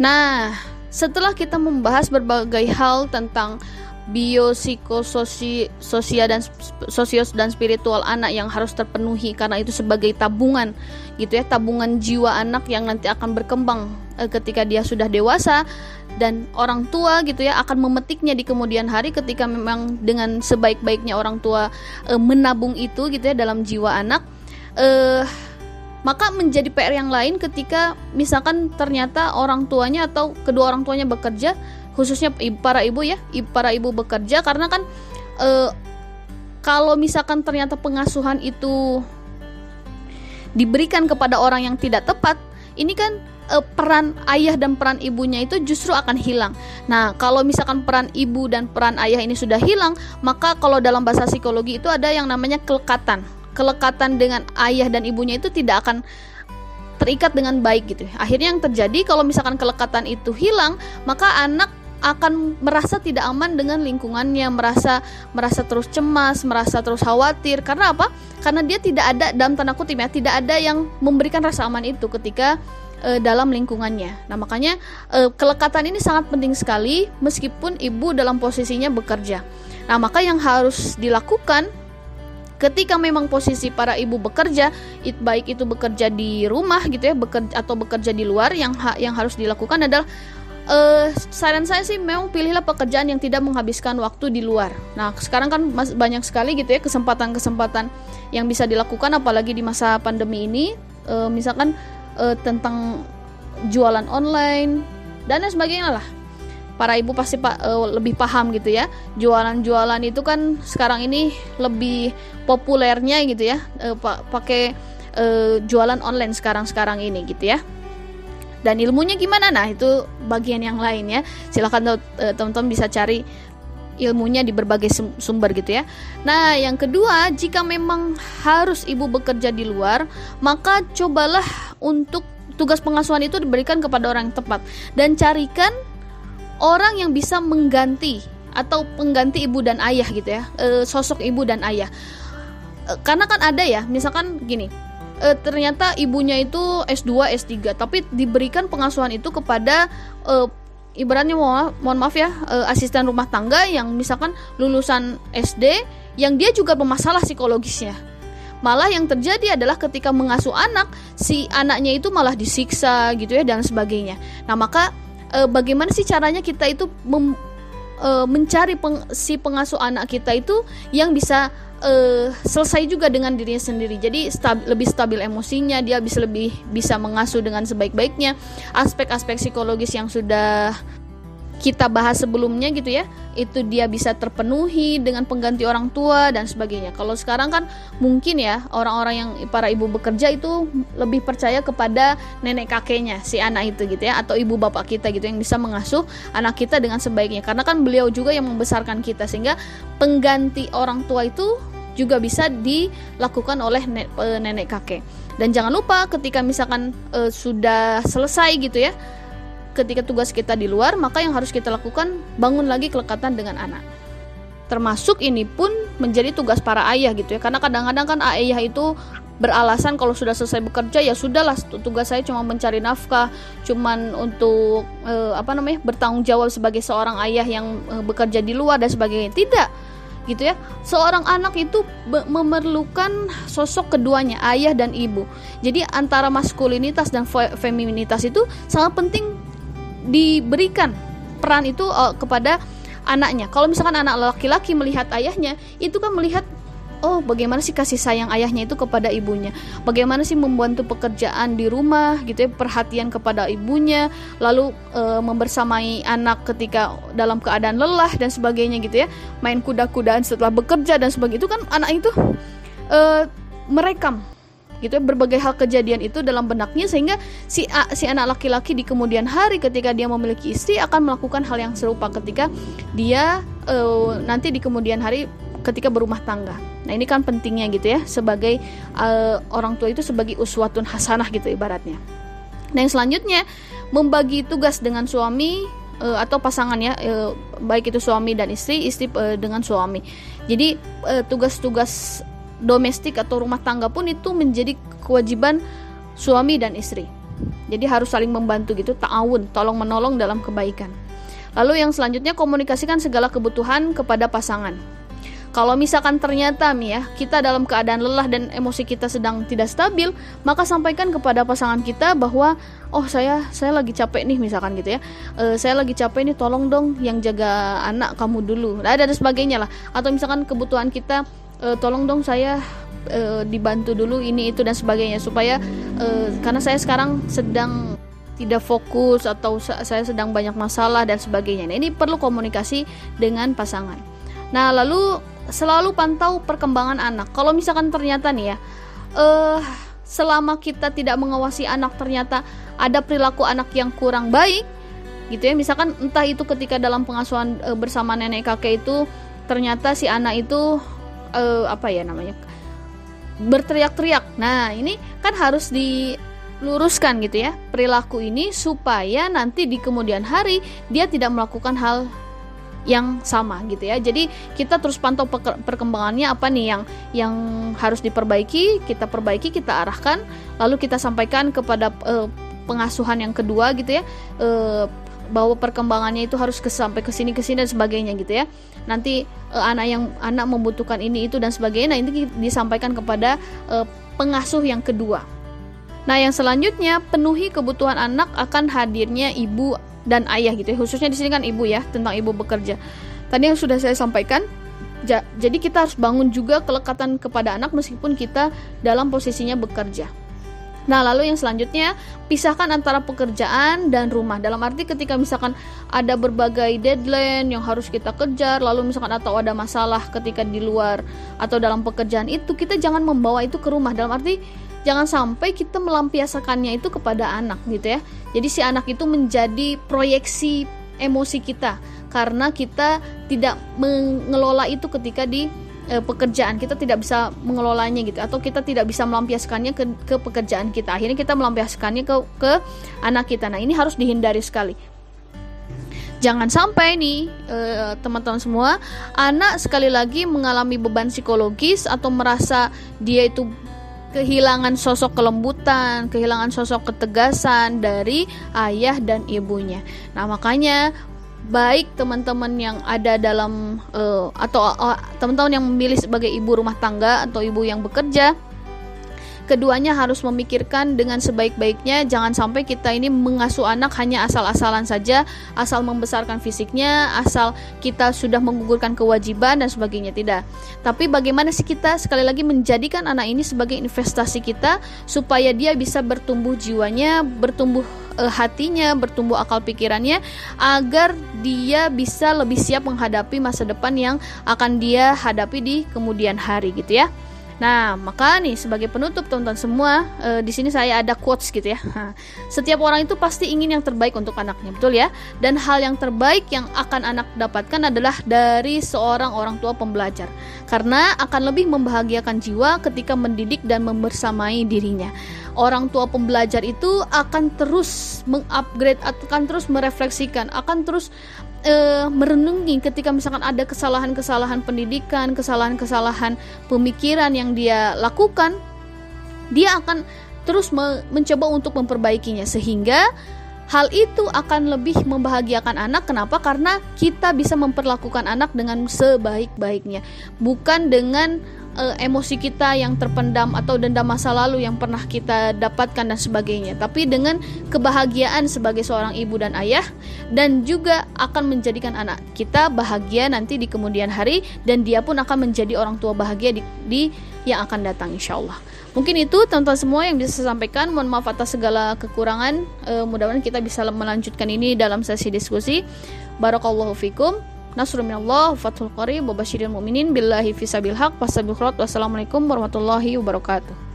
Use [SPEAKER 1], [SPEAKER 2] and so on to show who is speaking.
[SPEAKER 1] Nah, setelah kita membahas berbagai hal tentang biopsikososial dan sosios dan spiritual anak yang harus terpenuhi karena itu sebagai tabungan gitu ya tabungan jiwa anak yang nanti akan berkembang eh, ketika dia sudah dewasa dan orang tua gitu ya akan memetiknya di kemudian hari ketika memang dengan sebaik-baiknya orang tua eh, menabung itu gitu ya dalam jiwa anak. Eh maka menjadi PR yang lain ketika misalkan ternyata orang tuanya atau kedua orang tuanya bekerja khususnya para ibu ya para ibu bekerja karena kan e, kalau misalkan ternyata pengasuhan itu diberikan kepada orang yang tidak tepat ini kan e, peran ayah dan peran ibunya itu justru akan hilang. Nah, kalau misalkan peran ibu dan peran ayah ini sudah hilang, maka kalau dalam bahasa psikologi itu ada yang namanya kelekatan. Kelekatan dengan ayah dan ibunya itu tidak akan terikat dengan baik gitu. Akhirnya yang terjadi kalau misalkan kelekatan itu hilang, maka anak akan merasa tidak aman dengan lingkungannya, merasa merasa terus cemas, merasa terus khawatir. Karena apa? Karena dia tidak ada dalam tanda kutip ya, tidak ada yang memberikan rasa aman itu ketika e, dalam lingkungannya. Nah, makanya e, kelekatan ini sangat penting sekali meskipun ibu dalam posisinya bekerja. Nah, maka yang harus dilakukan ketika memang posisi para ibu bekerja it, baik itu bekerja di rumah gitu ya bekerja atau bekerja di luar yang ha, yang harus dilakukan adalah uh, saran saya sih memang pilihlah pekerjaan yang tidak menghabiskan waktu di luar. Nah, sekarang kan mas, banyak sekali gitu ya kesempatan-kesempatan yang bisa dilakukan apalagi di masa pandemi ini uh, misalkan uh, tentang jualan online dan lain sebagainya lah. Para ibu pasti pak uh, lebih paham gitu ya. Jualan-jualan itu kan sekarang ini lebih populernya gitu ya. Uh, pakai uh, jualan online sekarang-sekarang ini gitu ya dan ilmunya gimana nah itu bagian yang lain ya silahkan teman-teman bisa cari ilmunya di berbagai sumber gitu ya. Nah, yang kedua, jika memang harus ibu bekerja di luar, maka cobalah untuk tugas pengasuhan itu diberikan kepada orang yang tepat dan carikan orang yang bisa mengganti atau pengganti ibu dan ayah gitu ya, e, sosok ibu dan ayah. E, karena kan ada ya, misalkan gini, e, ternyata ibunya itu S2, S3, tapi diberikan pengasuhan itu kepada e, ibaratnya mohon, mohon maaf ya e, asisten rumah tangga yang misalkan lulusan SD yang dia juga bermasalah psikologisnya. Malah yang terjadi adalah ketika mengasuh anak, si anaknya itu malah disiksa gitu ya dan sebagainya. Nah, maka e, bagaimana sih caranya kita itu mem, e, mencari peng, si pengasuh anak kita itu yang bisa uh, selesai juga dengan dirinya sendiri. Jadi stab, lebih stabil emosinya, dia bisa lebih bisa mengasuh dengan sebaik-baiknya. Aspek-aspek psikologis yang sudah kita bahas sebelumnya gitu ya itu dia bisa terpenuhi dengan pengganti orang tua dan sebagainya. Kalau sekarang kan mungkin ya orang-orang yang para ibu bekerja itu lebih percaya kepada nenek kakeknya si anak itu gitu ya atau ibu bapak kita gitu yang bisa mengasuh anak kita dengan sebaiknya. Karena kan beliau juga yang membesarkan kita sehingga pengganti orang tua itu juga bisa dilakukan oleh nenek kakek. Dan jangan lupa ketika misalkan e, sudah selesai gitu ya ketika tugas kita di luar, maka yang harus kita lakukan bangun lagi kelekatan dengan anak. Termasuk ini pun menjadi tugas para ayah gitu ya. Karena kadang-kadang kan ayah itu beralasan kalau sudah selesai bekerja ya sudahlah tugas saya cuma mencari nafkah, cuman untuk eh, apa namanya? bertanggung jawab sebagai seorang ayah yang eh, bekerja di luar dan sebagainya. Tidak gitu ya. Seorang anak itu memerlukan sosok keduanya, ayah dan ibu. Jadi antara maskulinitas dan feminitas itu sangat penting diberikan peran itu uh, kepada anaknya. Kalau misalkan anak laki-laki melihat ayahnya, itu kan melihat oh bagaimana sih kasih sayang ayahnya itu kepada ibunya. Bagaimana sih membantu pekerjaan di rumah gitu ya, perhatian kepada ibunya, lalu e, membersamai anak ketika dalam keadaan lelah dan sebagainya gitu ya. Main kuda-kudaan setelah bekerja dan sebagainya itu kan anak itu e, merekam gitu ya berbagai hal kejadian itu dalam benaknya sehingga si A, si anak laki-laki di kemudian hari ketika dia memiliki istri akan melakukan hal yang serupa ketika dia uh, nanti di kemudian hari ketika berumah tangga. Nah, ini kan pentingnya gitu ya sebagai uh, orang tua itu sebagai uswatun hasanah gitu ibaratnya. Nah, yang selanjutnya membagi tugas dengan suami uh, atau pasangan ya, uh, baik itu suami dan istri, istri uh, dengan suami. Jadi tugas-tugas domestik atau rumah tangga pun itu menjadi kewajiban suami dan istri. jadi harus saling membantu gitu ta'awun tolong menolong dalam kebaikan lalu yang selanjutnya komunikasikan segala kebutuhan kepada pasangan kalau misalkan ternyata nih ya kita dalam keadaan lelah dan emosi kita sedang tidak stabil, maka sampaikan kepada pasangan kita bahwa oh saya saya lagi capek nih misalkan gitu ya. E, saya lagi capek nih tolong dong yang jaga anak kamu dulu. Nah, ada dan sebagainya lah. Atau misalkan kebutuhan kita e, tolong dong saya e, dibantu dulu ini itu dan sebagainya supaya e, karena saya sekarang sedang tidak fokus atau saya sedang banyak masalah dan sebagainya. Nah, ini perlu komunikasi dengan pasangan. Nah, lalu selalu pantau perkembangan anak. Kalau misalkan ternyata nih ya, uh, selama kita tidak mengawasi anak ternyata ada perilaku anak yang kurang baik, gitu ya. Misalkan entah itu ketika dalam pengasuhan uh, bersama nenek kakek itu ternyata si anak itu uh, apa ya namanya berteriak-teriak. Nah ini kan harus diluruskan gitu ya perilaku ini supaya nanti di kemudian hari dia tidak melakukan hal yang sama gitu ya. Jadi kita terus pantau perkembangannya apa nih yang yang harus diperbaiki, kita perbaiki, kita arahkan, lalu kita sampaikan kepada uh, pengasuhan yang kedua gitu ya. Uh, bahwa perkembangannya itu harus sampai ke sini ke sini dan sebagainya gitu ya. Nanti uh, anak yang anak membutuhkan ini itu dan sebagainya. Nah, ini disampaikan kepada uh, pengasuh yang kedua. Nah, yang selanjutnya penuhi kebutuhan anak akan hadirnya ibu dan ayah gitu ya. Khususnya di sini kan ibu ya, tentang ibu bekerja. Tadi yang sudah saya sampaikan, ja, jadi kita harus bangun juga kelekatan kepada anak meskipun kita dalam posisinya bekerja. Nah, lalu yang selanjutnya, pisahkan antara pekerjaan dan rumah. Dalam arti ketika misalkan ada berbagai deadline yang harus kita kejar, lalu misalkan atau ada masalah ketika di luar atau dalam pekerjaan itu, kita jangan membawa itu ke rumah. Dalam arti jangan sampai kita melampiaskannya itu kepada anak gitu ya jadi si anak itu menjadi proyeksi emosi kita karena kita tidak mengelola itu ketika di e, pekerjaan kita tidak bisa mengelolanya gitu atau kita tidak bisa melampiaskannya ke, ke pekerjaan kita. Akhirnya kita melampiaskannya ke ke anak kita. Nah ini harus dihindari sekali. Jangan sampai nih eh, teman-teman semua anak sekali lagi mengalami beban psikologis atau merasa dia itu kehilangan sosok kelembutan, kehilangan sosok ketegasan dari ayah dan ibunya. Nah, makanya baik teman-teman yang ada dalam uh, atau uh, teman-teman yang memilih sebagai ibu rumah tangga atau ibu yang bekerja keduanya harus memikirkan dengan sebaik-baiknya. Jangan sampai kita ini mengasuh anak hanya asal-asalan saja asal membesarkan fisiknya asal kita sudah menggugurkan kewajiban dan sebagainya. Tidak. Tapi bagaimana sih kita sekali lagi menjadikan anak ini sebagai investasi kita supaya dia bisa bertumbuh jiwanya bertumbuh uh, hatinya, bertumbuh akal pikirannya agar dia bisa lebih siap menghadapi masa depan yang akan dia hadapi di kemudian hari gitu ya. Nah, maka nih sebagai penutup teman-teman semua, e, di sini saya ada quotes gitu ya. Setiap orang itu pasti ingin yang terbaik untuk anaknya, betul ya? Dan hal yang terbaik yang akan anak dapatkan adalah dari seorang orang tua pembelajar. Karena akan lebih membahagiakan jiwa ketika mendidik dan membersamai dirinya. Orang tua pembelajar itu akan terus mengupgrade, akan terus merefleksikan, akan terus uh, merenungi ketika misalkan ada kesalahan-kesalahan pendidikan, kesalahan-kesalahan pemikiran yang dia lakukan, dia akan terus me mencoba untuk memperbaikinya sehingga hal itu akan lebih membahagiakan anak. Kenapa? Karena kita bisa memperlakukan anak dengan sebaik-baiknya, bukan dengan uh, emosi kita yang terpendam atau dendam masa lalu yang pernah kita dapatkan dan sebagainya. Tapi dengan kebahagiaan sebagai seorang ibu dan ayah dan juga akan menjadikan anak kita bahagia nanti di kemudian hari dan dia pun akan menjadi orang tua bahagia di, di yang akan datang insya Allah mungkin itu teman-teman semua yang bisa saya sampaikan. Mohon maaf atas segala kekurangan. Uh, mudah-mudahan kita bisa melanjutkan ini dalam sesi diskusi. Barakallahu fikum Nasrul minallah, fathul qarib, wa mu'minin billahi fisabil haq, wassalamualaikum warahmatullahi wabarakatuh.